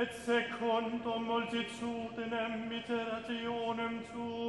et secundum multitudinem iterationem tuum.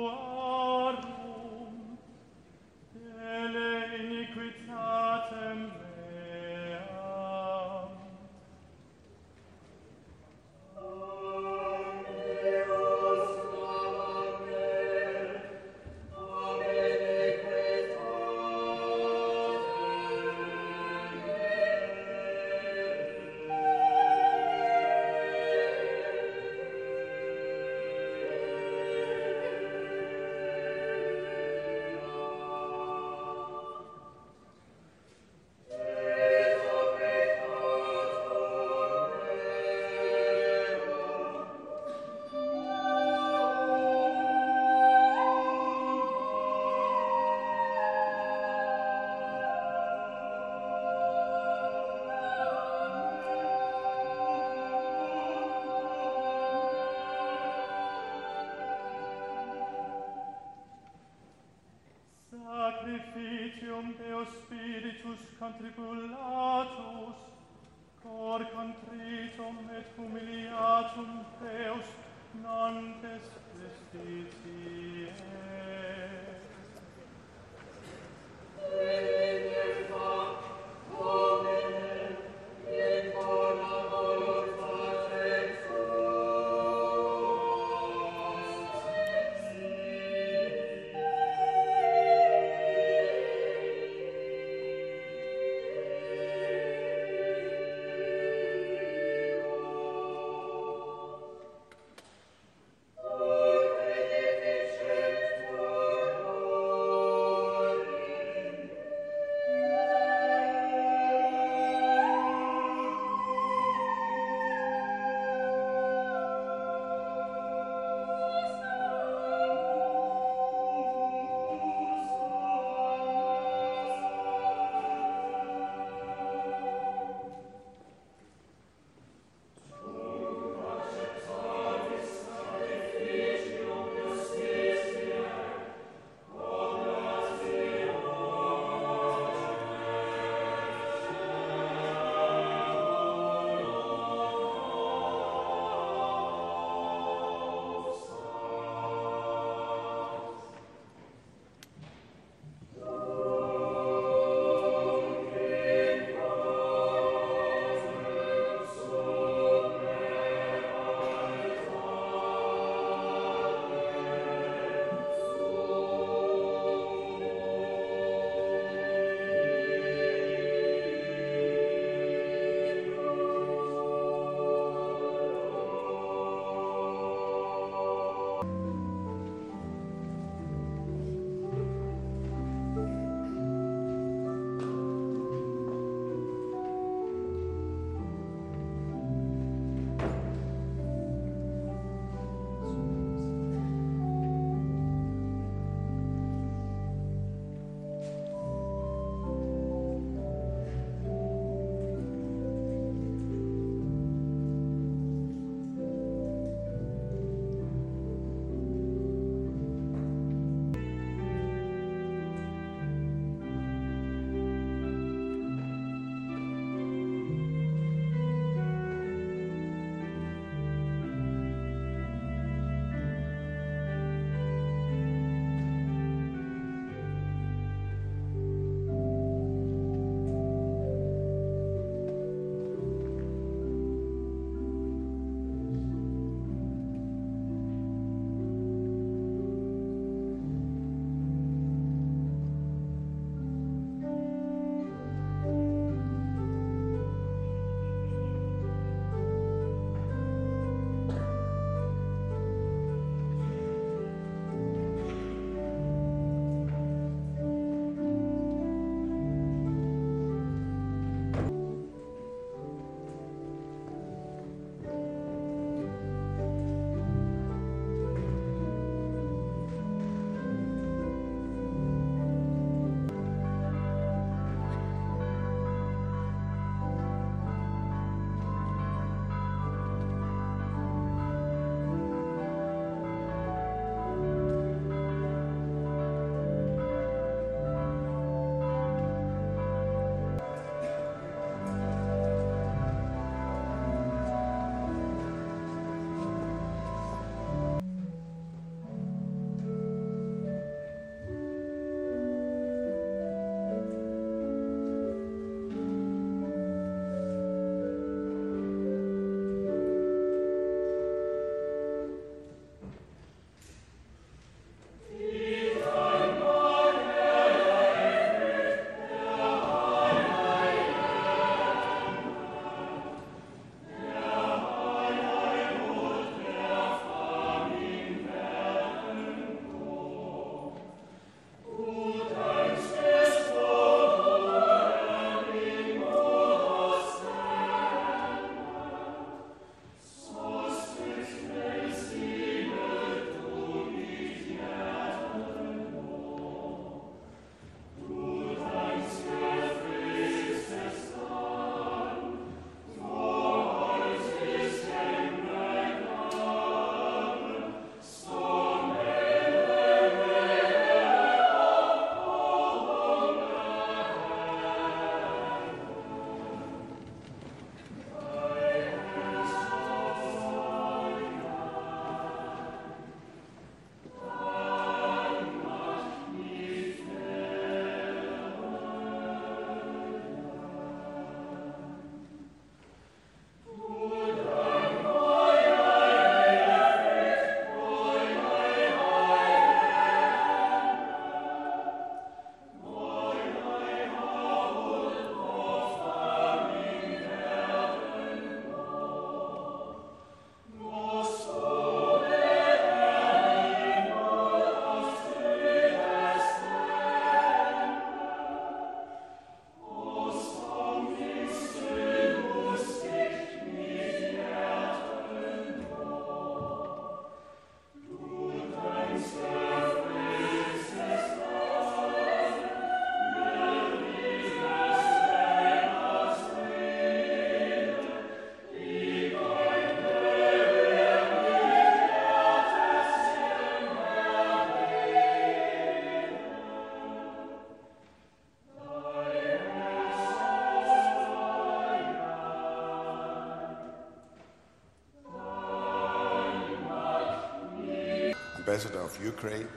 Ukraine,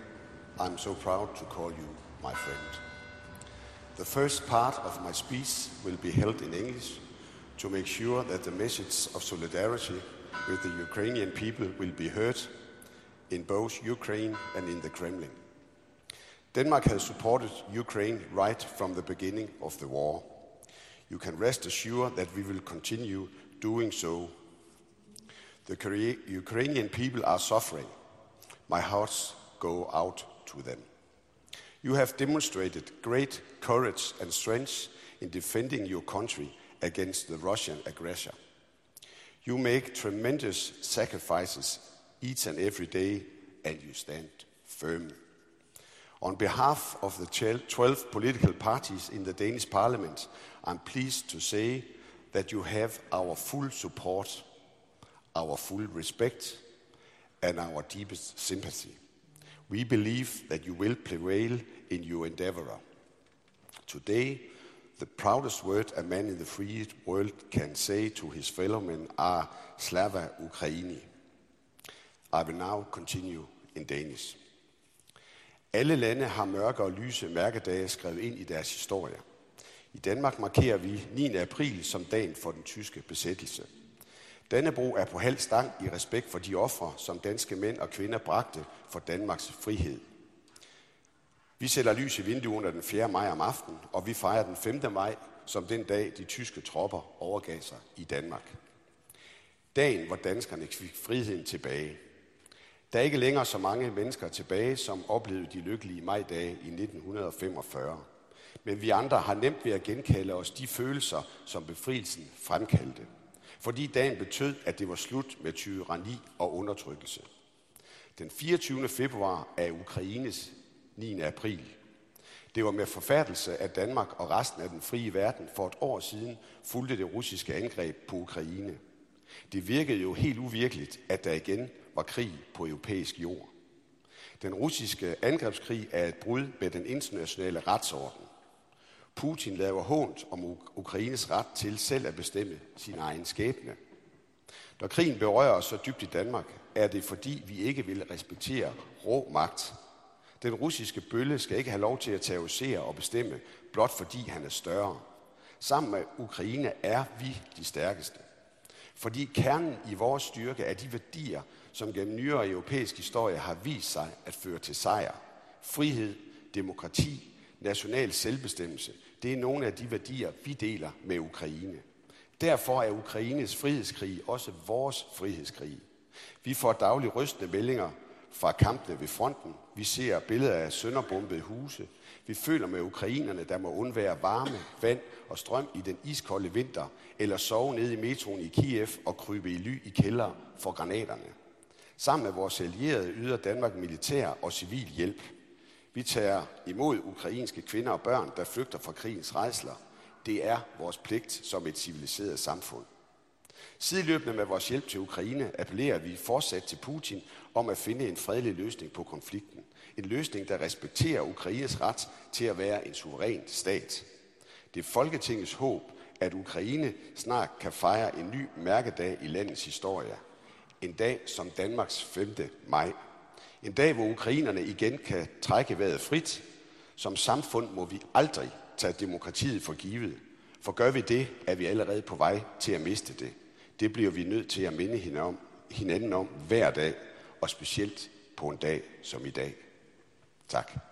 I'm so proud to call you my friend. The first part of my speech will be held in English to make sure that the message of solidarity with the Ukrainian people will be heard in both Ukraine and in the Kremlin. Denmark has supported Ukraine right from the beginning of the war. You can rest assured that we will continue doing so. The Ukrainian people are suffering. My hearts go out to them. You have demonstrated great courage and strength in defending your country against the Russian aggressor. You make tremendous sacrifices each and every day, and you stand firm. On behalf of the 12 political parties in the Danish parliament, I'm pleased to say that you have our full support, our full respect, and our deepest sympathy. We believe that you will prevail in your endeavor. Today, the proudest word a man in the free world can say to his fellow men are Slava Ukraini. I will now continue in Danish. Alle lande har mørke og lyse mærkedage skrevet ind i deres historie. I Danmark markerer vi 9. april som dagen for den tyske besættelse. Dannebro er på halv stang i respekt for de ofre, som danske mænd og kvinder bragte for Danmarks frihed. Vi sætter lys i vinduerne den 4. maj om aftenen, og vi fejrer den 5. maj som den dag, de tyske tropper overgav sig i Danmark. Dagen, hvor danskerne fik friheden tilbage. Der er ikke længere så mange mennesker tilbage, som oplevede de lykkelige majdage i 1945. Men vi andre har nemt ved at genkalde os de følelser, som befrielsen fremkaldte. Fordi dagen betød, at det var slut med tyranni og undertrykkelse. Den 24. februar er Ukraines 9. april. Det var med forfærdelse, at Danmark og resten af den frie verden for et år siden fulgte det russiske angreb på Ukraine. Det virkede jo helt uvirkeligt, at der igen var krig på europæisk jord. Den russiske angrebskrig er et brud med den internationale retsorden. Putin laver hånd om Ukraines ret til selv at bestemme sin egen skæbne. Når krigen berører os så dybt i Danmark, er det fordi vi ikke vil respektere rå magt. Den russiske bølle skal ikke have lov til at terrorisere og bestemme, blot fordi han er større. Sammen med Ukraine er vi de stærkeste. Fordi kernen i vores styrke er de værdier, som gennem nyere europæisk historie har vist sig at føre til sejr. Frihed, demokrati, national selvbestemmelse, det er nogle af de værdier, vi deler med Ukraine. Derfor er Ukraines frihedskrig også vores frihedskrig. Vi får daglige rystende meldinger fra kampene ved fronten. Vi ser billeder af sønderbombede huse. Vi føler med ukrainerne, der må undvære varme, vand og strøm i den iskolde vinter, eller sove nede i metroen i Kiev og krybe i ly i kælder for granaterne. Sammen med vores allierede yder Danmark militær og civil hjælp. Vi tager imod ukrainske kvinder og børn, der flygter fra krigens rejsler. Det er vores pligt som et civiliseret samfund. Sideløbende med vores hjælp til Ukraine appellerer vi fortsat til Putin om at finde en fredelig løsning på konflikten. En løsning, der respekterer Ukraines ret til at være en suveræn stat. Det er Folketingets håb, at Ukraine snart kan fejre en ny mærkedag i landets historie. En dag som Danmarks 5. maj. En dag, hvor ukrainerne igen kan trække vejret frit. Som samfund må vi aldrig tage demokratiet for givet. For gør vi det, er vi allerede på vej til at miste det. Det bliver vi nødt til at minde hinanden om hinanden om hver dag, og specielt på en dag som i dag. Tak.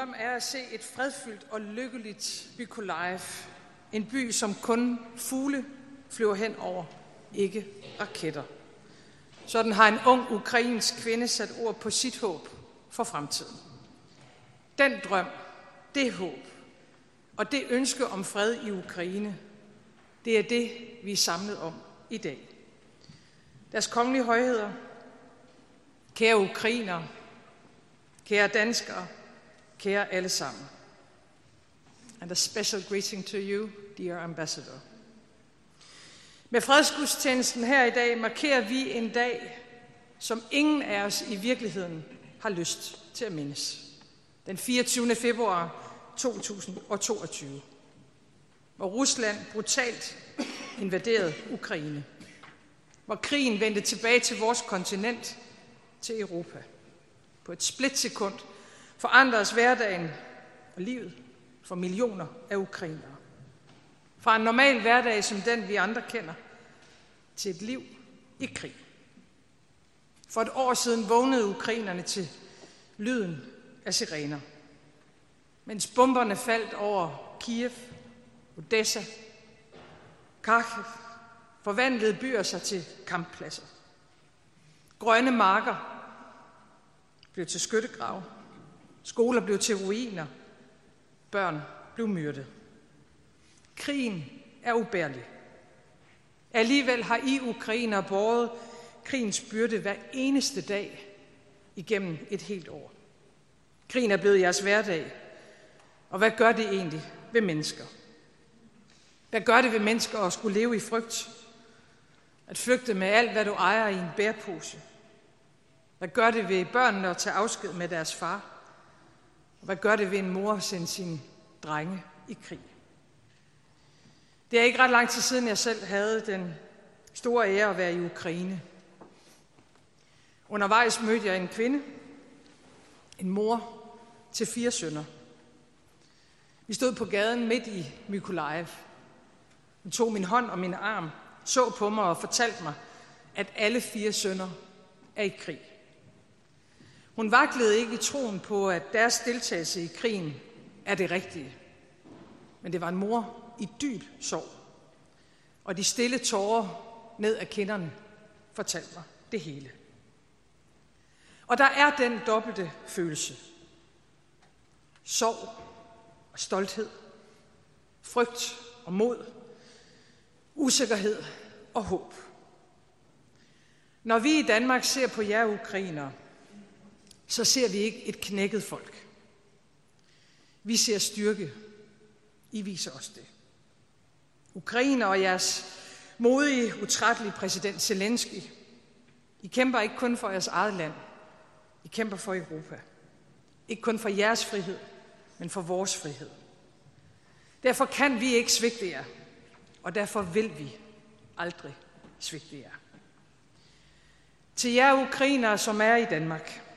Drøm er at se et fredfyldt og lykkeligt Mykolaiv. En by, som kun fugle flyver hen over, ikke raketter. Sådan har en ung ukrainsk kvinde sat ord på sit håb for fremtiden. Den drøm, det håb og det ønske om fred i Ukraine, det er det, vi er samlet om i dag. Deres kongelige højheder, kære ukrainere, kære danskere, kære alle sammen. And a special greeting to you, dear ambassador. Med fredsgudstjenesten her i dag markerer vi en dag, som ingen af os i virkeligheden har lyst til at mindes. Den 24. februar 2022, hvor Rusland brutalt invaderede Ukraine. Hvor krigen vendte tilbage til vores kontinent, til Europa. På et splitsekund forandres hverdagen og livet for millioner af ukrainere. Fra en normal hverdag som den, vi andre kender, til et liv i krig. For et år siden vågnede ukrainerne til lyden af sirener. Mens bomberne faldt over Kiev, Odessa, Kharkiv, forvandlede byer sig til kamppladser. Grønne marker blev til skyttegrave. Skoler blev til ruiner. Børn blev myrdet. Krigen er ubærlig. Alligevel har I ukrainer båret krigens byrde hver eneste dag igennem et helt år. Krigen er blevet jeres hverdag. Og hvad gør det egentlig ved mennesker? Hvad gør det ved mennesker at skulle leve i frygt? At flygte med alt, hvad du ejer i en bærpose? Hvad gør det ved børnene at tage afsked med deres far? Og hvad gør det ved en mor at sende sine drenge i krig? Det er ikke ret lang tid siden, jeg selv havde den store ære at være i Ukraine. Undervejs mødte jeg en kvinde, en mor til fire sønner. Vi stod på gaden midt i Mykolaiv. Hun tog min hånd og min arm, så på mig og fortalte mig, at alle fire sønner er i krig. Hun vaklede ikke i troen på, at deres deltagelse i krigen er det rigtige. Men det var en mor i dyb sorg. Og de stille tårer ned ad kinderne fortalte mig det hele. Og der er den dobbelte følelse. Sorg og stolthed. Frygt og mod. Usikkerhed og håb. Når vi i Danmark ser på jer ukrainere, så ser vi ikke et knækket folk. Vi ser styrke. I viser os det. Ukraine og jeres modige, utrættelige præsident Zelensky, I kæmper ikke kun for jeres eget land. I kæmper for Europa. Ikke kun for jeres frihed, men for vores frihed. Derfor kan vi ikke svigte jer, og derfor vil vi aldrig svigte jer. Til jer ukrainere, som er i Danmark,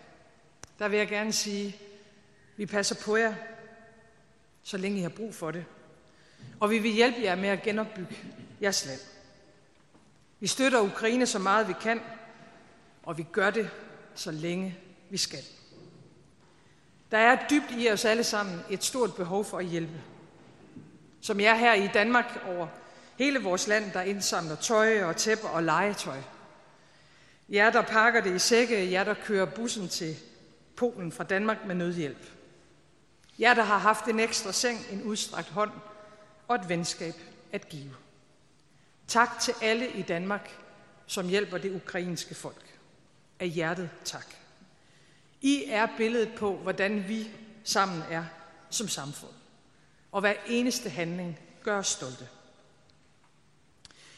der vil jeg gerne sige, vi passer på jer, så længe I har brug for det. Og vi vil hjælpe jer med at genopbygge jeres land. Vi støtter Ukraine så meget vi kan, og vi gør det så længe vi skal. Der er dybt i os alle sammen et stort behov for at hjælpe. Som jeg her i Danmark over hele vores land, der indsamler tøj og tæpper og legetøj. Jer, der pakker det i sække, jer, der kører bussen til Polen fra Danmark med nødhjælp. Jer, der har haft en ekstra seng, en udstrakt hånd og et venskab at give. Tak til alle i Danmark, som hjælper det ukrainske folk. Af hjertet tak. I er billedet på, hvordan vi sammen er som samfund. Og hver eneste handling gør os stolte.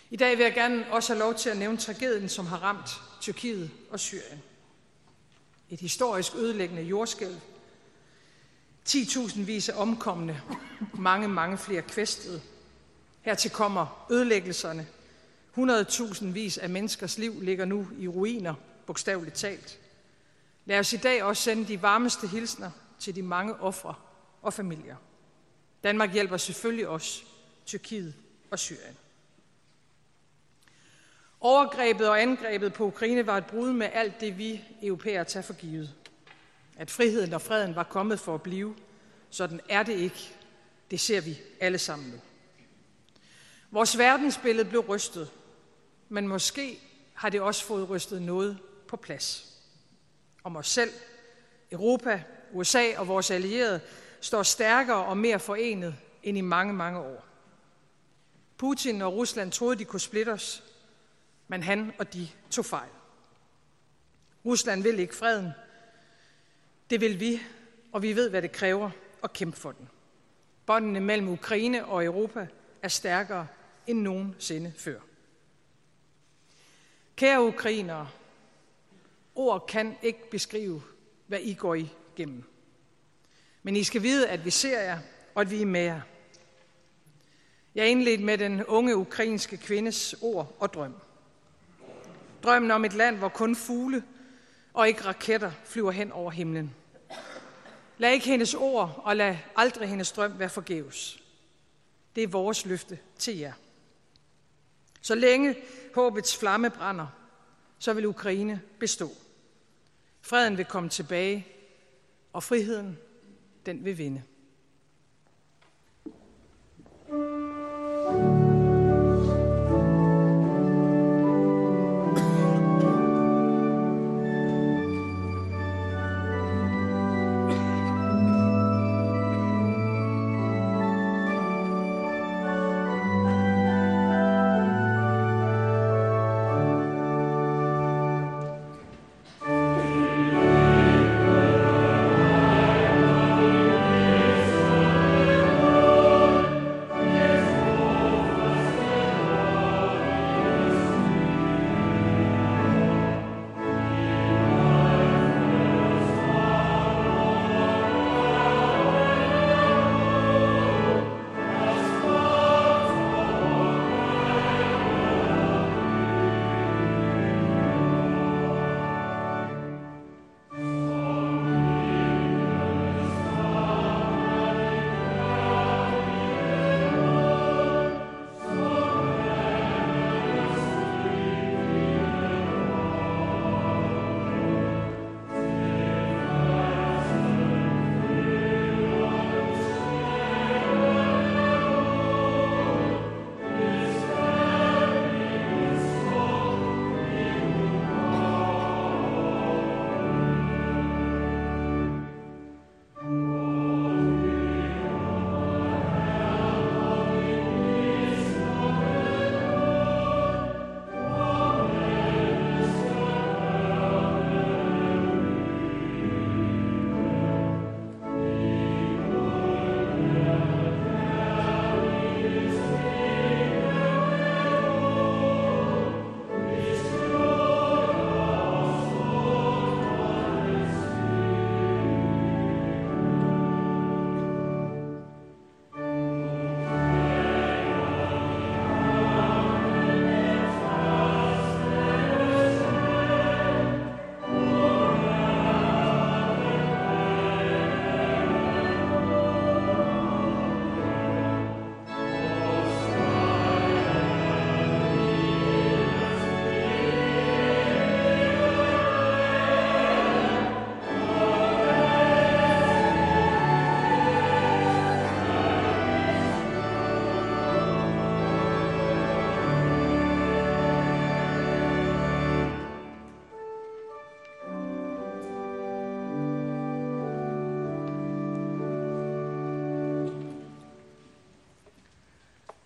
I dag vil jeg gerne også have lov til at nævne tragedien, som har ramt Tyrkiet og Syrien. Et historisk ødelæggende jordskælv. 10.000 vis af omkomne, mange, mange flere kvæstede. Hertil kommer ødelæggelserne. 100.000 vis af menneskers liv ligger nu i ruiner, bogstaveligt talt. Lad os i dag også sende de varmeste hilsner til de mange ofre og familier. Danmark hjælper selvfølgelig også Tyrkiet og Syrien. Overgrebet og angrebet på Ukraine var et brud med alt det, vi europæere tager for givet. At friheden og freden var kommet for at blive. Sådan er det ikke. Det ser vi alle sammen nu. Vores verdensbillede blev rystet, men måske har det også fået rystet noget på plads. Om os selv, Europa, USA og vores allierede står stærkere og mere forenet end i mange, mange år. Putin og Rusland troede, de kunne splitte os, men han og de tog fejl. Rusland vil ikke freden. Det vil vi, og vi ved, hvad det kræver at kæmpe for den. Båndene mellem Ukraine og Europa er stærkere end nogensinde før. Kære ukrainere, ord kan ikke beskrive, hvad I går igennem. Men I skal vide, at vi ser jer, og at vi er med jer. Jeg indledte med den unge ukrainske kvindes ord og drøm. Drømmen om et land, hvor kun fugle og ikke raketter flyver hen over himlen. Lad ikke hendes ord og lad aldrig hendes drøm være forgæves. Det er vores løfte til jer. Så længe håbets flamme brænder, så vil Ukraine bestå. Freden vil komme tilbage, og friheden, den vil vinde.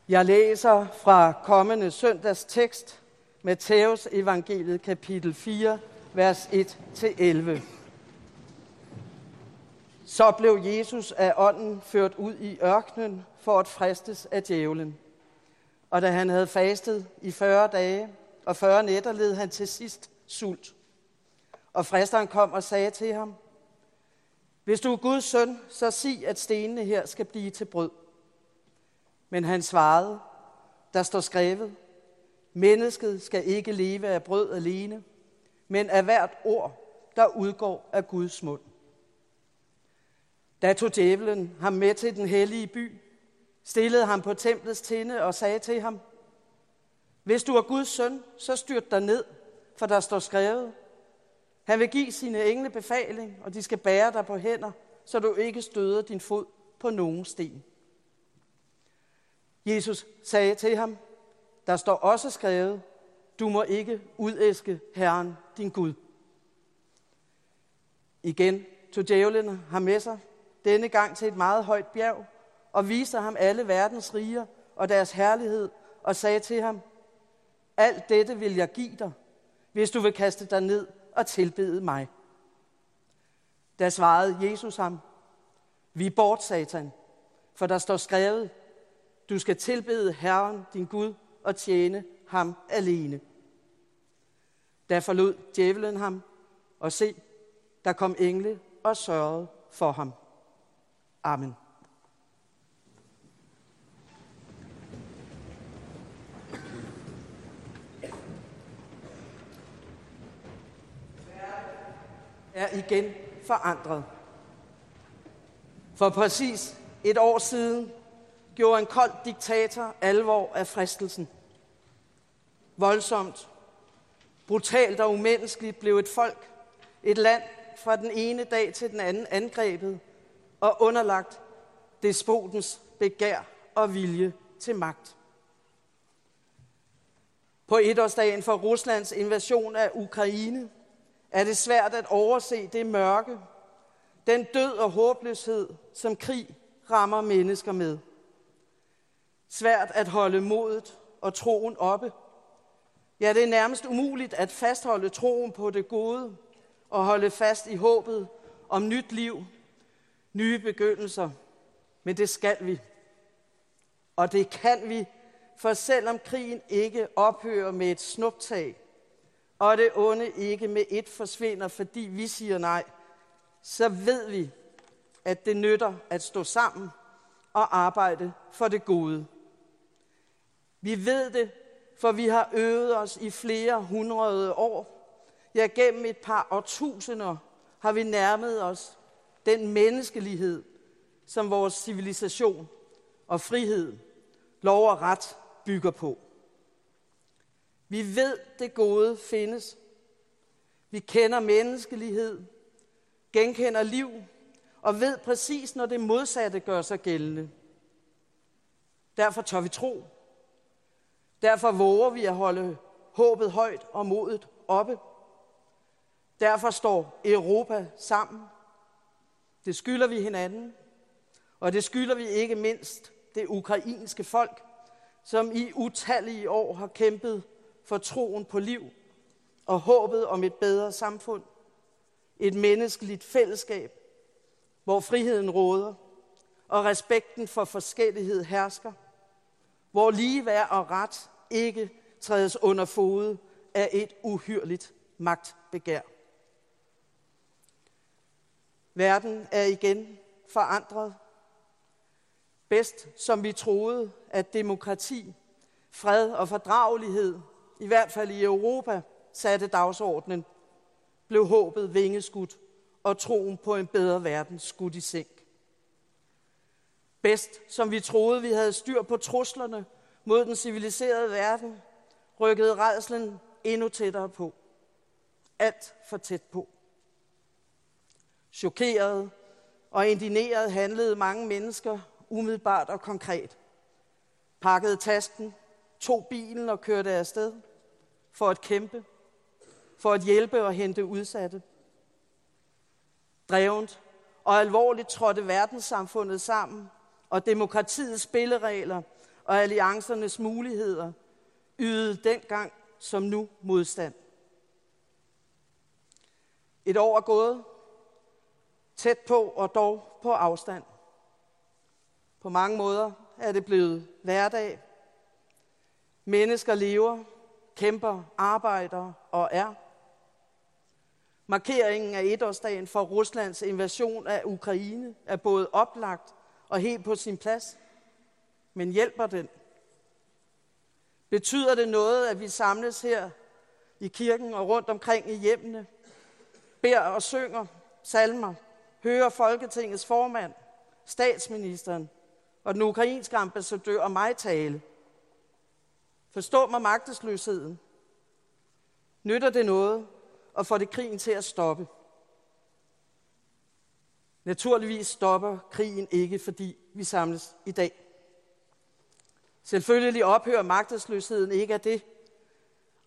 Jeg læser fra kommende søndags tekst, Matthæus evangeliet kapitel 4, vers 1-11. Så blev Jesus af ånden ført ud i ørkenen for at fristes af djævlen. Og da han havde fastet i 40 dage og 40 nætter, led han til sidst sult. Og fristeren kom og sagde til ham, Hvis du er Guds søn, så sig, at stenene her skal blive til brød. Men han svarede, der står skrevet, mennesket skal ikke leve af brød alene, men af hvert ord, der udgår af Guds mund. Da tog djævlen ham med til den hellige by, stillede ham på templets tinde og sagde til ham, Hvis du er Guds søn, så styrt dig ned, for der står skrevet, han vil give sine engle befaling, og de skal bære dig på hænder, så du ikke støder din fod på nogen sten. Jesus sagde til ham, der står også skrevet, du må ikke udæske Herren, din Gud. Igen tog djævlen ham med sig, denne gang til et meget højt bjerg, og viste ham alle verdens riger og deres herlighed, og sagde til ham, alt dette vil jeg give dig, hvis du vil kaste dig ned og tilbede mig. Da svarede Jesus ham, vi bort, Satan, for der står skrevet, du skal tilbede Herren, din Gud, og tjene ham alene. Da forlod djævelen ham, og se, der kom engle og sørgede for ham. Amen. er igen forandret. For præcis et år siden gjorde en kold diktator alvor af fristelsen. Voldsomt, brutalt og umenneskeligt blev et folk, et land fra den ene dag til den anden angrebet og underlagt despotens begær og vilje til magt. På etårsdagen for Ruslands invasion af Ukraine er det svært at overse det mørke, den død og håbløshed, som krig rammer mennesker med. Svært at holde modet og troen oppe. Ja, det er nærmest umuligt at fastholde troen på det gode og holde fast i håbet om nyt liv, nye begyndelser. Men det skal vi. Og det kan vi, for selvom krigen ikke ophører med et snuptag, og det onde ikke med et forsvinder, fordi vi siger nej, så ved vi, at det nytter at stå sammen og arbejde for det gode. Vi ved det, for vi har øvet os i flere hundrede år. Ja, gennem et par årtusinder har vi nærmet os den menneskelighed, som vores civilisation og frihed, lov og ret bygger på. Vi ved, det gode findes. Vi kender menneskelighed, genkender liv og ved præcis, når det modsatte gør sig gældende. Derfor tør vi tro. Derfor våger vi at holde håbet højt og modet oppe. Derfor står Europa sammen. Det skylder vi hinanden, og det skylder vi ikke mindst det ukrainske folk, som i utallige år har kæmpet for troen på liv og håbet om et bedre samfund. Et menneskeligt fællesskab, hvor friheden råder og respekten for forskellighed hersker. Hvor ligeværd og ret ikke trædes under fod af et uhyrligt magtbegær. Verden er igen forandret. Bedst som vi troede, at demokrati, fred og fordragelighed i hvert fald i Europa, satte dagsordenen, blev håbet vingeskudt og troen på en bedre verden skudt i sænk. Bedst som vi troede, vi havde styr på truslerne mod den civiliserede verden, rykkede redslen endnu tættere på. Alt for tæt på. Chokeret og indineret handlede mange mennesker umiddelbart og konkret. Pakkede tasken, tog bilen og kørte afsted – for at kæmpe, for at hjælpe og hente udsatte. Drevent og alvorligt trådte verdenssamfundet sammen, og demokratiets spilleregler og alliancernes muligheder ydede dengang som nu modstand. Et år er gået, tæt på og dog på afstand. På mange måder er det blevet hverdag. Mennesker lever kæmper, arbejder og er. Markeringen af etårsdagen for Ruslands invasion af Ukraine er både oplagt og helt på sin plads. Men hjælper den? Betyder det noget, at vi samles her i kirken og rundt omkring i hjemmene, beder og synger salmer, hører Folketingets formand, statsministeren og den ukrainske ambassadør og mig tale? Forstå mig magtesløsheden. Nytter det noget, og får det krigen til at stoppe? Naturligvis stopper krigen ikke, fordi vi samles i dag. Selvfølgelig ophører magtesløsheden ikke af det,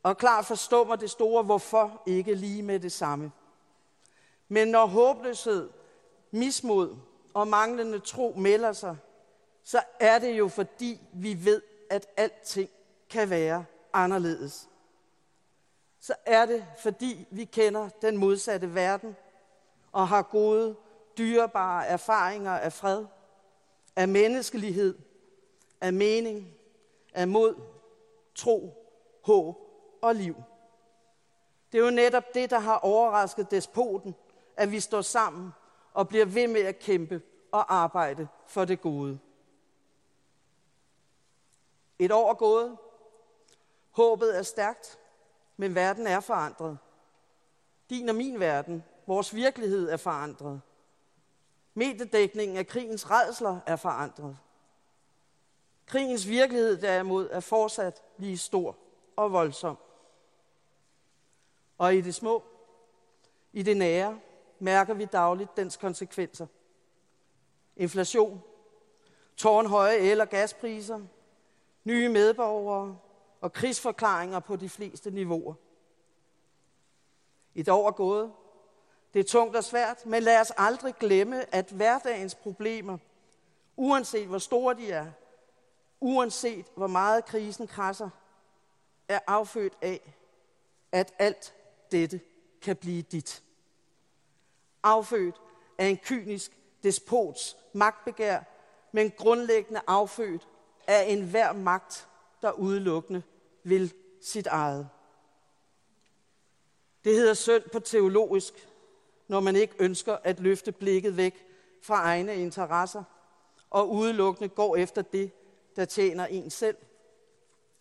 og klart forstår det store hvorfor ikke lige med det samme. Men når håbløshed, mismod og manglende tro melder sig, så er det jo fordi vi ved, at alting kan være anderledes. Så er det fordi vi kender den modsatte verden og har gode, dyrebare erfaringer af fred, af menneskelighed, af mening, af mod, tro, håb og liv. Det er jo netop det, der har overrasket despoten, at vi står sammen og bliver ved med at kæmpe og arbejde for det gode. Et år er gået. Håbet er stærkt, men verden er forandret. Din og min verden, vores virkelighed er forandret. Mediedækningen af krigens redsler er forandret. Krigens virkelighed derimod er fortsat lige stor og voldsom. Og i det små, i det nære, mærker vi dagligt dens konsekvenser. Inflation, tårnhøje el- og gaspriser, nye medborgere og krigsforklaringer på de fleste niveauer. Et år er gået. Det er tungt og svært, men lad os aldrig glemme, at hverdagens problemer, uanset hvor store de er, uanset hvor meget krisen krasser, er affødt af, at alt dette kan blive dit. Affødt af en kynisk despots magtbegær, men grundlæggende affødt af enhver magt, der udelukkende vil sit eget. Det hedder synd på teologisk, når man ikke ønsker at løfte blikket væk fra egne interesser og udelukkende går efter det, der tjener en selv,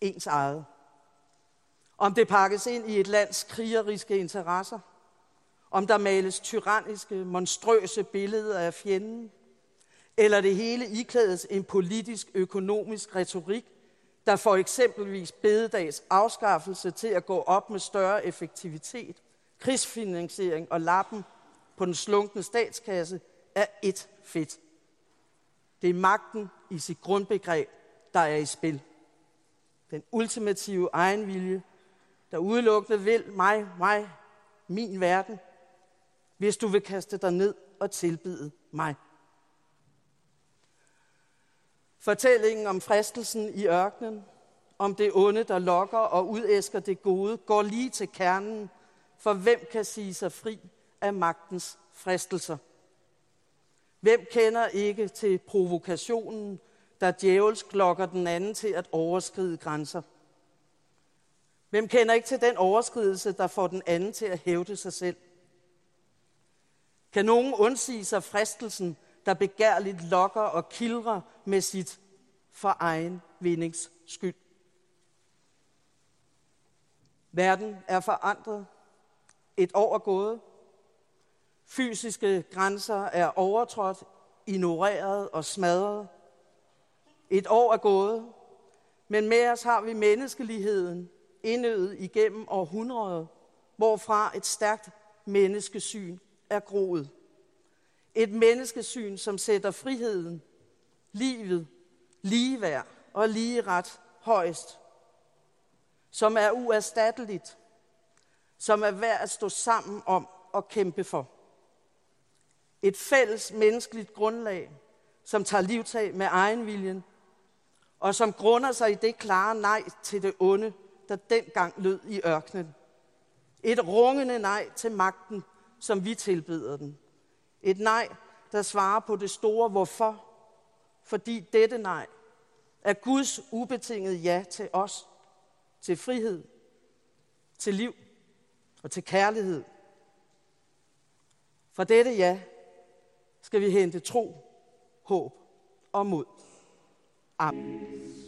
ens eget. Om det pakkes ind i et lands krigeriske interesser, om der males tyranniske, monstrøse billeder af fjenden, eller det hele iklædes en politisk, økonomisk retorik, der får eksempelvis bededags afskaffelse til at gå op med større effektivitet, krigsfinansiering og lappen på den slunkne statskasse, er et fedt. Det er magten i sit grundbegreb, der er i spil. Den ultimative egenvilje, der udelukkende vil mig, mig, min verden, hvis du vil kaste dig ned og tilbede mig. Fortællingen om fristelsen i ørkenen, om det onde, der lokker og udæsker det gode, går lige til kernen, for hvem kan sige sig fri af magtens fristelser? Hvem kender ikke til provokationen, der djævelsk lokker den anden til at overskride grænser? Hvem kender ikke til den overskridelse, der får den anden til at hævde sig selv? Kan nogen undsige sig fristelsen, der begærligt lokker og kildrer med sit for egen vindings skyld? Verden er forandret. Et år er gået. Fysiske grænser er overtrådt, ignoreret og smadret. Et år er gået, men med os har vi menneskeligheden indøvet igennem århundreder, hvorfra et stærkt menneskesyn er groet. Et menneskesyn, som sætter friheden, livet, ligeværd og lige ret højst. Som er uerstatteligt. Som er værd at stå sammen om og kæmpe for. Et fælles menneskeligt grundlag, som tager livtag med egenviljen, og som grunder sig i det klare nej til det onde, der dengang lød i ørkenen. Et rungende nej til magten, som vi tilbeder den. Et nej, der svarer på det store hvorfor. Fordi dette nej er Guds ubetingede ja til os, til frihed, til liv og til kærlighed. For dette ja skal vi hente tro, håb og mod. Amen.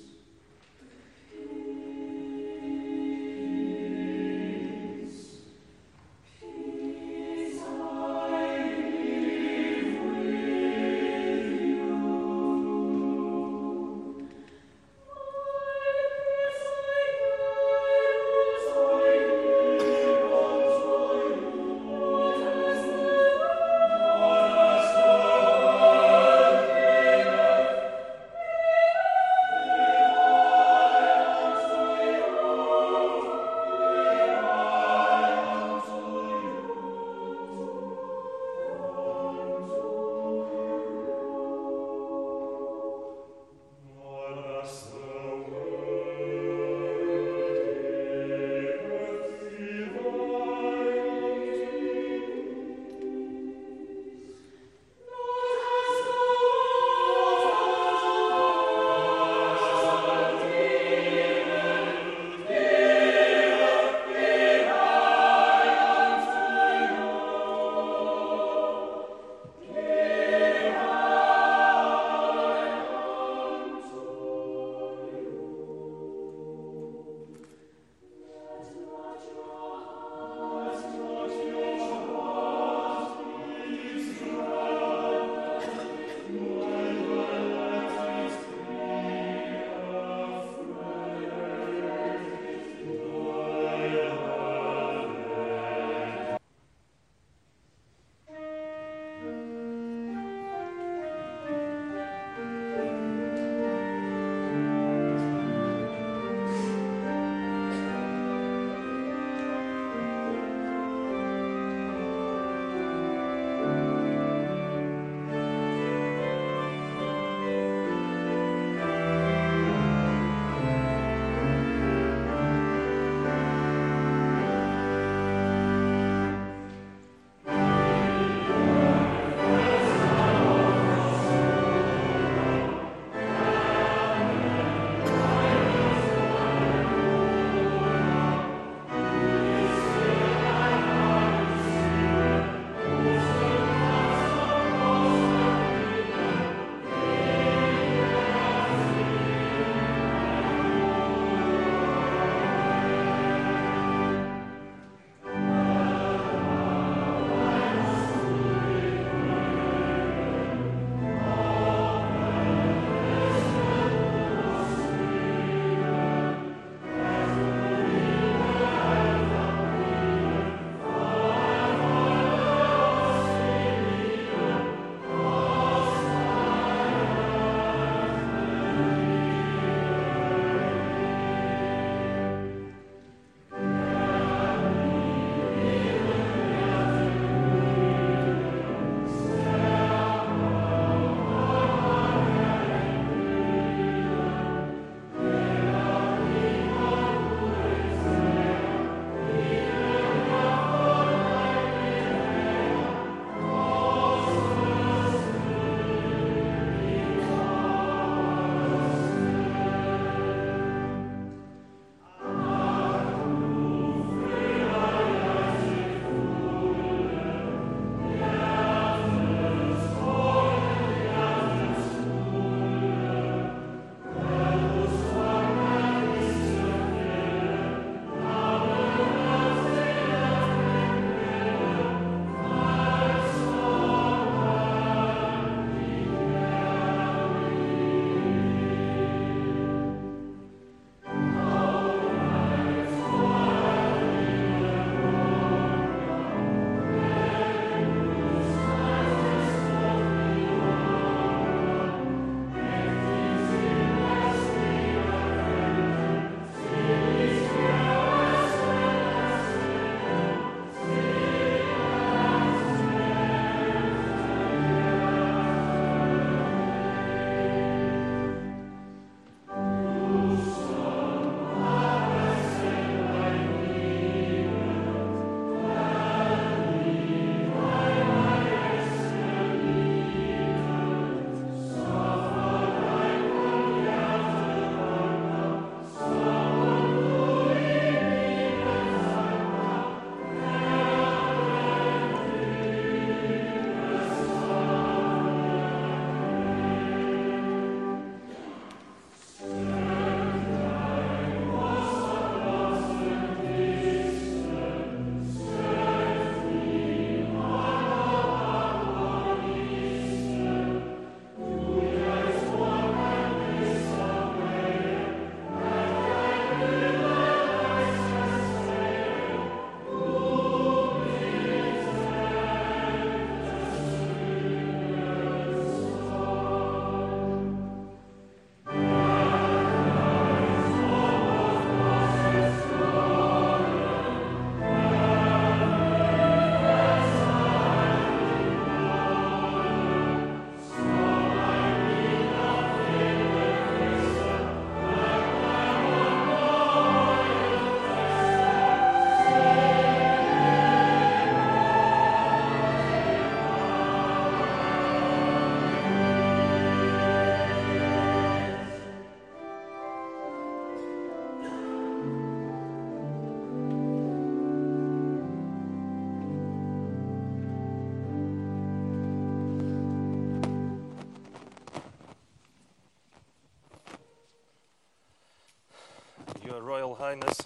Highness,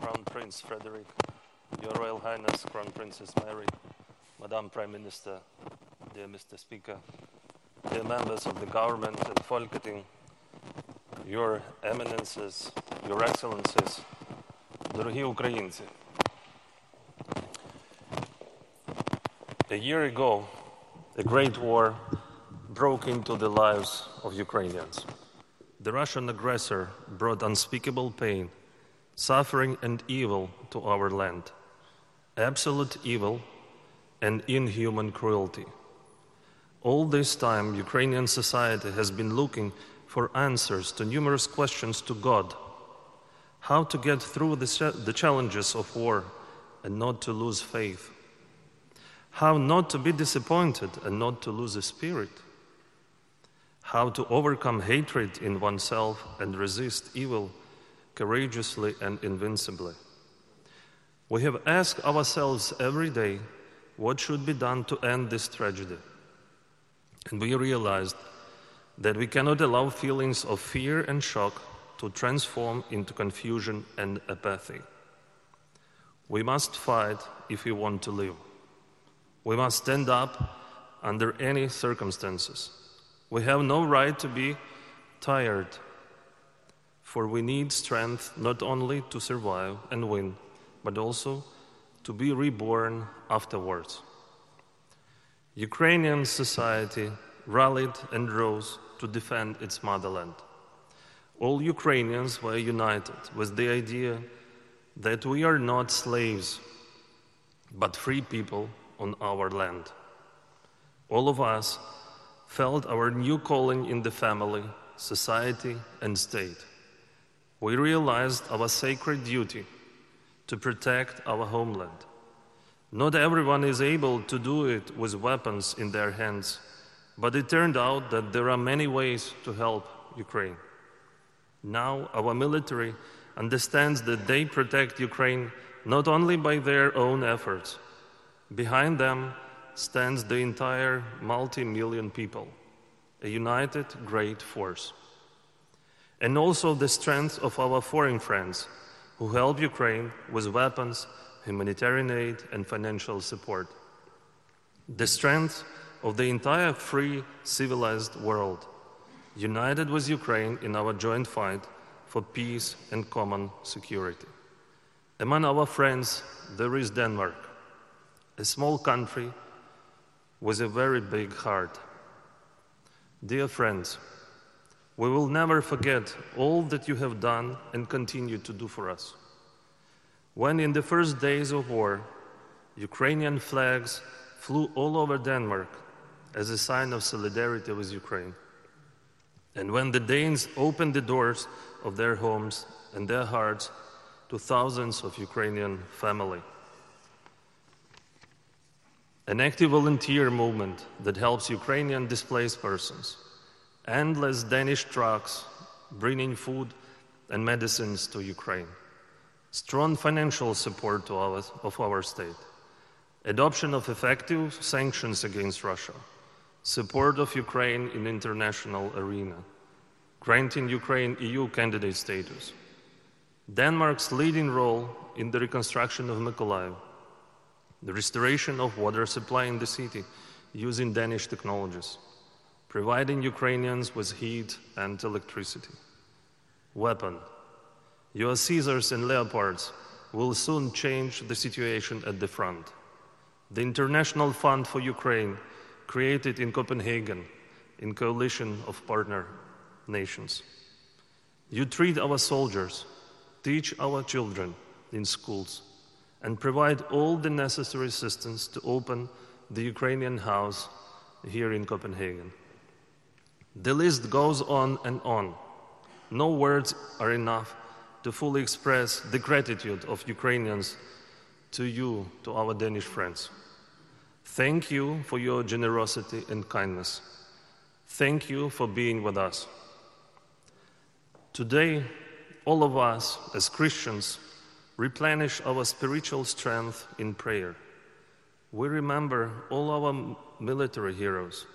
Crown Prince Frederick, Your Royal Highness, Crown Princess Mary, Madam Prime Minister, dear Mr. Speaker, dear members of the government and Folketing, Your Eminences, Your Excellencies, дорогі українці. A year ago, a great war broke into the lives of Ukrainians. The Russian aggressor brought unspeakable pain, suffering, and evil to our land. Absolute evil and inhuman cruelty. All this time, Ukrainian society has been looking for answers to numerous questions to God how to get through the, challenges of war and not to lose faith, how not to be disappointed and not to lose the spirit, how to overcome hatred in oneself and resist evil courageously and invincibly. We have asked ourselves every day what should be done to end this tragedy. And we realized that we cannot allow feelings of fear and shock to transform into confusion and apathy. We must fight if we want to live. We must stand up under any circumstances. We have no right to be tired, for we need strength not only to survive and win, but also to be reborn afterwards. Ukrainian society rallied and rose to defend its motherland. All Ukrainians were united with the idea that we are not slaves, but free people on our land. All of us felt our new calling in the family, society, and state. We realized our sacred duty to protect our homeland. Not everyone is able to do it with weapons in their hands, but it turned out that there are many ways to help Ukraine. Now, our military understands that they protect Ukraine not only by their own efforts, behind them stands the entire multi million people, a united great force. And also the strength of our foreign friends who help Ukraine with weapons, humanitarian aid, and financial support. The strength of the entire free, civilized world united with Ukraine in our joint fight for peace and common security. Among our friends, there is Denmark, a small country with a very big heart. Dear friends, we will never forget all that you have done and continue to do for us. When in the first days of war, Ukrainian flags flew all over Denmark as a sign of solidarity with Ukraine. And when the Danes opened the doors of their homes and their hearts to thousands of Ukrainian families, an active volunteer movement that helps Ukrainian displaced persons, endless Danish trucks bringing food and medicines to Ukraine, strong financial support to our, of our state, adoption of effective sanctions against Russia, support of Ukraine in international arena, granting Ukraine EU candidate status, Denmark's leading role in the reconstruction of Mykolaiv, the restoration of water supply in the city using Danish technologies, providing Ukrainians with heat and electricity. Weapon. Your Caesars and Leopards will soon change the situation at the front. The International Fund for Ukraine created in Copenhagen in coalition of partner nations. You treat our soldiers, teach our children in schools, and provide all the necessary assistance to open the Ukrainian house here in Copenhagen. The list goes on and on. No words are enough to fully express the gratitude of Ukrainians to you, to our Danish friends. Thank you for your generosity and kindness. Thank you for being with us. Today, all of us as Christians replenish our spiritual strength in prayer. We remember all our military heroes,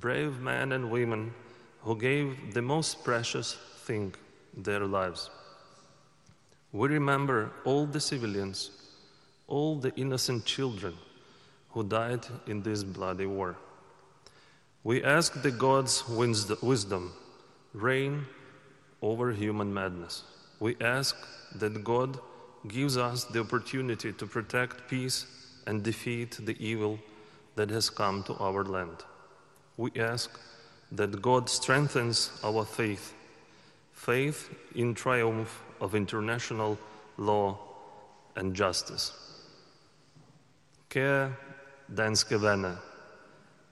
brave men and women who gave the most precious thing, their lives. We remember all the civilians, all the innocent children who died in this bloody war. We ask the God's wisdom reign over human madness. We ask that God gives us the opportunity to protect peace and defeat the evil that has come to our land we ask that God strengthens our faith, faith in triumph of international law and justice. Care danske venner,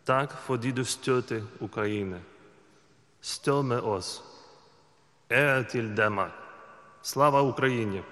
tak fordi du støtter Ukraine. Støt med os. Ære til Danmark. Slava Ukrainie!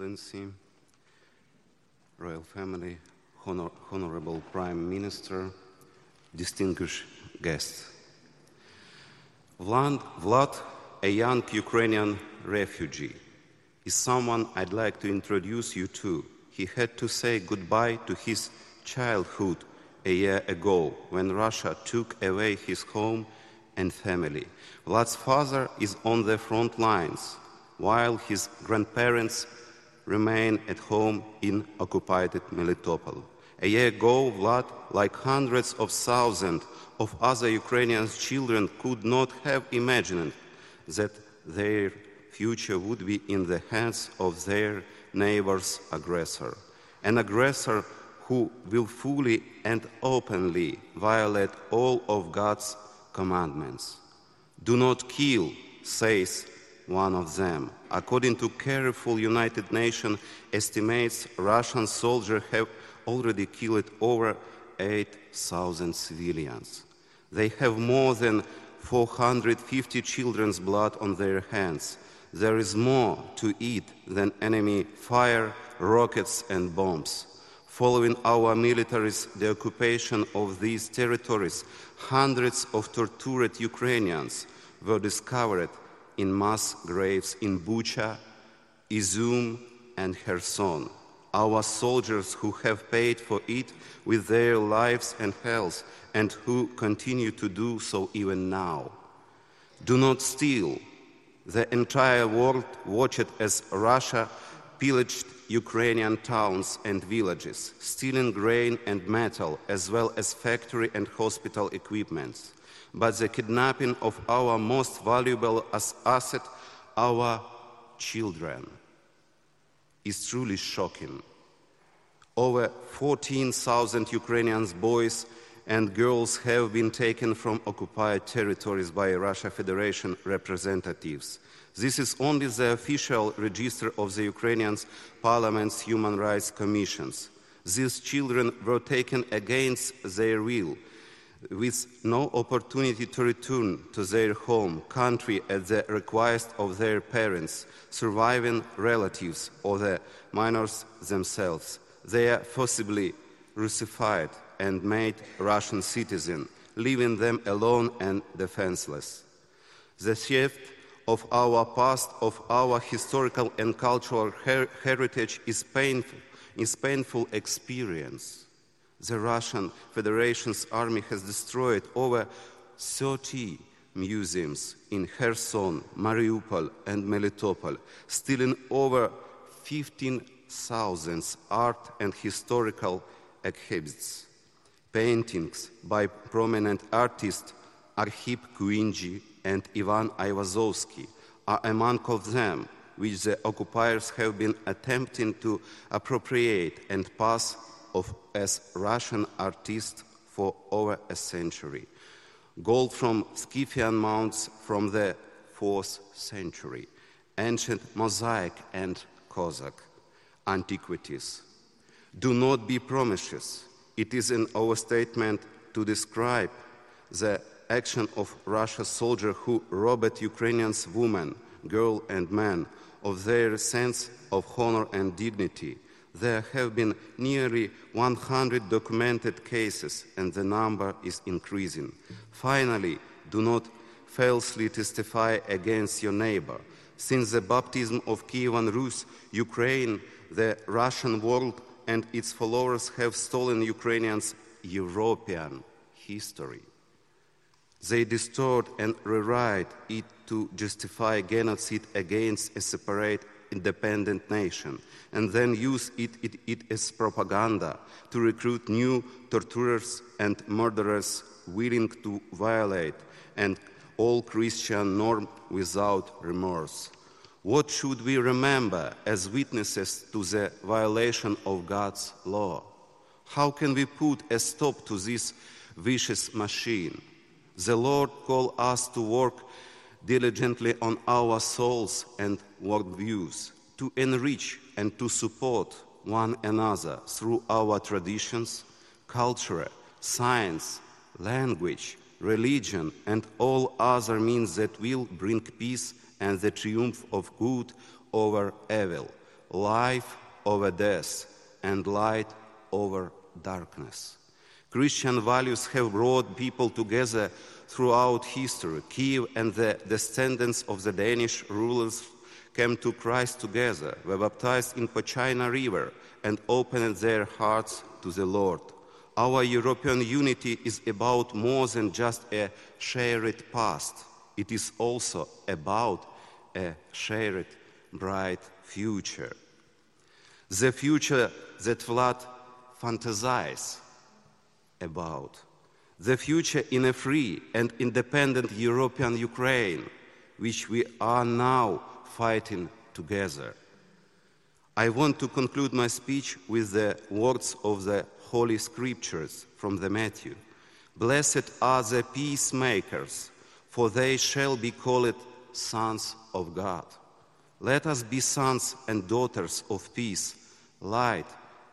Excellency, Royal Family, honor, Honorable Prime Minister, distinguished guests. Vlad, Vlad, a young Ukrainian refugee, is someone I'd like to introduce you to. He had to say goodbye to his childhood a year ago when Russia took away his home and family. Vlad's father is on the front lines, while his grandparents remain at home in occupied Melitopol. A year ago, Vlad, like hundreds of thousands of other Ukrainian children, could not have imagined that their future would be in the hands of their neighbor's aggressor. An aggressor who will fully and openly violate all of God's commandments. Do not kill, says one of them. According to careful United Nations estimates, Russian soldiers have already killed over 8,000 civilians. They have more than 450 children's blood on their hands. There is more to eat than enemy fire, rockets, and bombs. Following our military's the occupation of these territories, hundreds of tortured Ukrainians were discovered in mass graves in Bucha, Izum, and Kherson. Our soldiers who have paid for it with their lives and health and who continue to do so even now. Do not steal. The entire world watched as Russia pillaged Ukrainian towns and villages, stealing grain and metal, as well as factory and hospital equipments. But the kidnapping of our most valuable as asset, our children, is truly shocking. Over 14,000 Ukrainian boys and girls have been taken from occupied territories by Russia Federation representatives. This is only the official register of the Ukrainian Parliament's Human Rights Commissions. These children were taken against their will, with no opportunity to return to their home country at the request of their parents, surviving relatives, or the minors themselves. They are forcibly crucified and made Russian citizens, leaving them alone and defenseless. The theft of our past, of our historical and cultural her- heritage is painful, is painful experience. The Russian Federation's army has destroyed over 30 museums in Kherson, Mariupol, and Melitopol, stealing over 15,000 art and historical exhibits. Paintings by prominent artists Arhip Kuinji and Ivan Ivazovsky are uh, among of them which the occupiers have been attempting to appropriate and pass off as Russian artists for over a century. Gold from Scythian mounts from the 4th century, ancient mosaic and Cossack antiquities. Do not be promiscuous. It is an overstatement to describe the action of Russia's soldier who robbed Ukrainians women, girl and men of their sense of honor and dignity. There have been nearly 100 documented cases and the number is increasing. Finally, do not falsely testify against your neighbor. Since the baptism of Kievan Rus, Ukraine, the Russian world and its followers have stolen Ukrainians' European history. They distort and rewrite it to justify genocide against a separate independent nation, and then use it, it, it, as propaganda to recruit new torturers and murderers willing to violate and all Christian norm without remorse. What should we remember as witnesses to the violation of God's law? How can we put a stop to this vicious machine? The Lord called us to work diligently on our souls and worldviews, to enrich and to support one another through our traditions, culture, science, language, religion, and all other means that will bring peace and the triumph of good over evil, life over death, and light over darkness. Christian values have brought people together throughout history. Kiev and the descendants of the Danish rulers came to Christ together, were baptized in the Pochina River, and opened their hearts to the Lord. Our European unity is about more than just a shared past. It is also about a shared bright future. the future that Vlad fantasizes about, the future in a free and independent European Ukraine, which we are now fighting together. I want to conclude my speech with the words of the Holy Scriptures from the Matthew. Blessed are the peacemakers, for they shall be called sons of God. Let us be sons and daughters of peace, light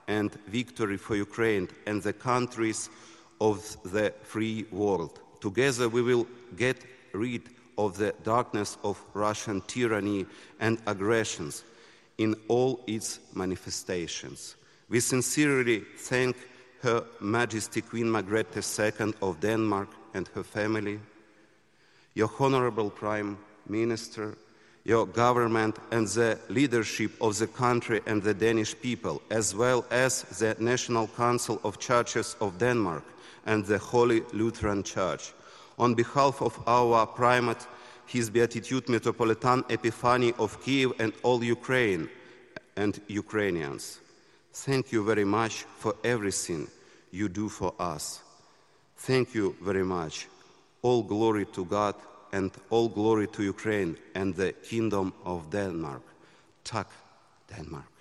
and victory for Ukraine and the countries of the free world. Together we will get rid of the darkness of Russian tyranny and aggressions in all its manifestations. We sincerely thank Her Majesty Queen Margrethe II of Denmark and her family, your Honorable Prime Minister, your government, and the leadership of the country and the Danish people, as well as the National Council of Churches of Denmark and the Holy Lutheran Church. On behalf of our primate, His Beatitude Metropolitan Epiphany of Kiev and all Ukraine and Ukrainians, thank you very much for everything you do for us. Thank you very much. All glory to God and all glory to Ukraine and the Kingdom of Denmark. Tak, Denmark.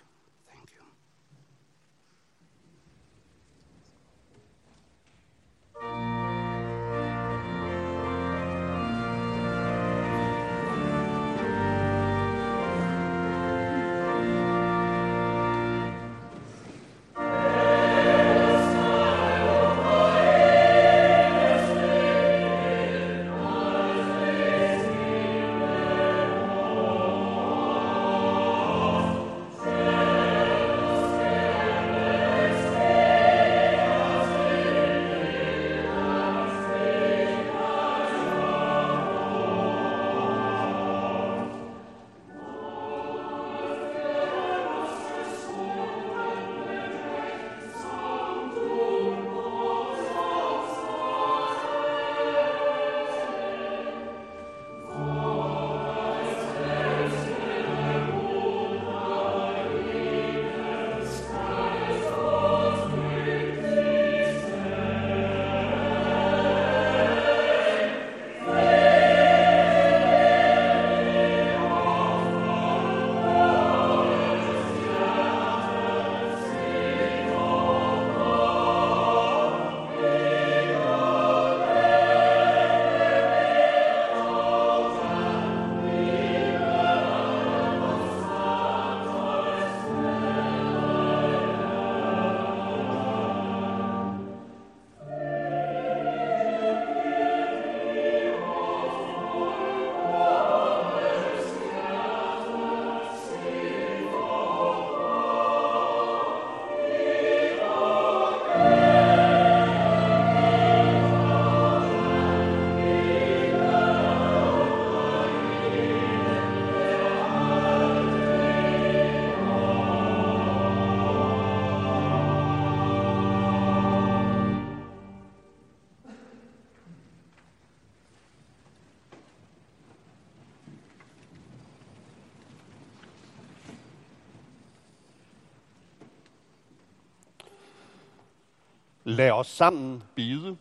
Lad os sammen bede.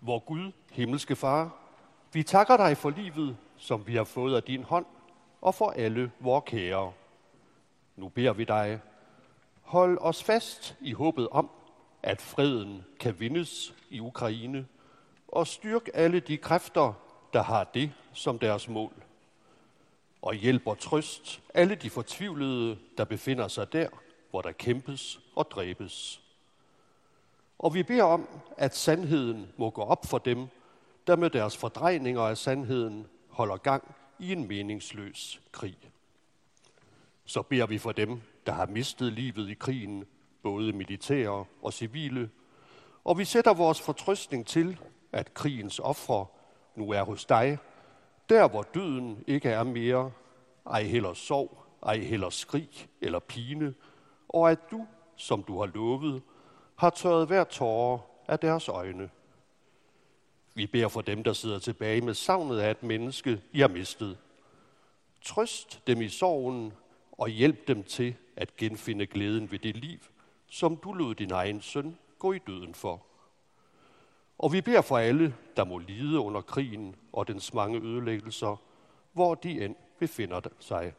Vor Gud, himmelske Far, vi takker dig for livet, som vi har fået af din hånd, og for alle vores kære. Nu beder vi dig, hold os fast i håbet om, at freden kan vindes i Ukraine, og styrk alle de kræfter, der har det som deres mål. Og hjælp og trøst alle de fortvivlede, der befinder sig der, hvor der kæmpes og dræbes. Og vi beder om, at sandheden må gå op for dem, der med deres fordrejninger af sandheden holder gang i en meningsløs krig. Så beder vi for dem, der har mistet livet i krigen, både militære og civile, og vi sætter vores fortrøstning til, at krigens ofre nu er hos dig, der hvor døden ikke er mere, ej heller sorg, ej heller skrig eller pine, og at du, som du har lovet, har tørret hver tårer af deres øjne. Vi beder for dem, der sidder tilbage med savnet af et menneske, I har mistet. Trøst dem i sorgen, og hjælp dem til at genfinde glæden ved det liv, som du lod din egen søn gå i døden for. Og vi beder for alle, der må lide under krigen og dens mange ødelæggelser, hvor de end befinder sig.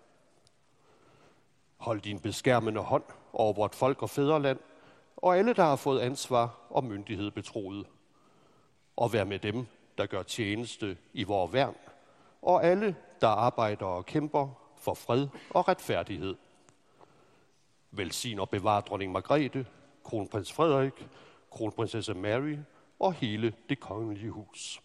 Hold din beskærmende hånd over vort folk og fædreland, og alle, der har fået ansvar og myndighed betroet. Og vær med dem, der gør tjeneste i vores værn, og alle, der arbejder og kæmper for fred og retfærdighed. Velsign og bevar dronning Margrethe, kronprins Frederik, kronprinsesse Mary og hele det kongelige hus.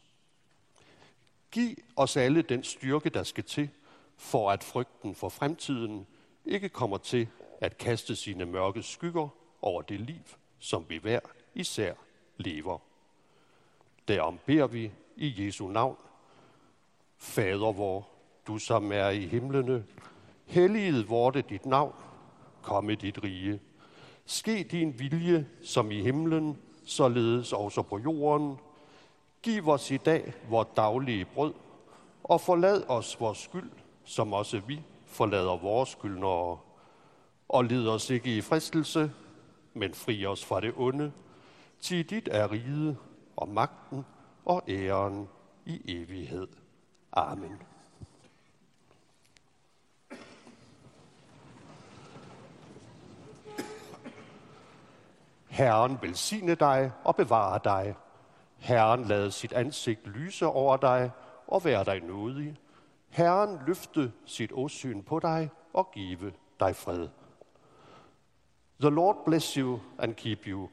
Giv os alle den styrke, der skal til, for at frygten for fremtiden ikke kommer til at kaste sine mørke skygger over det liv, som vi hver især lever. Derom beder vi i Jesu navn. Fader vor, du som er i himlene, helliget vorte dit navn, komme dit rige. Ske din vilje som i himlen, således også på jorden. Giv os i dag vores daglige brød, og forlad os vores skyld, som også vi forlader vores skyldnere. Og led os ikke i fristelse, men fri os fra det onde. Til dit er riget og magten og æren i evighed. Amen. Herren velsigne dig og bevare dig. Herren lade sit ansigt lyse over dig og være dig nådig. Herren løfte sit åsyn på dig og give dig fred. The Lord bless you and keep you.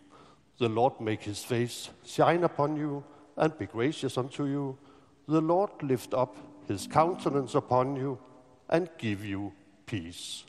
The Lord make his face shine upon you and be gracious unto you. The Lord lift up his countenance upon you and give you peace.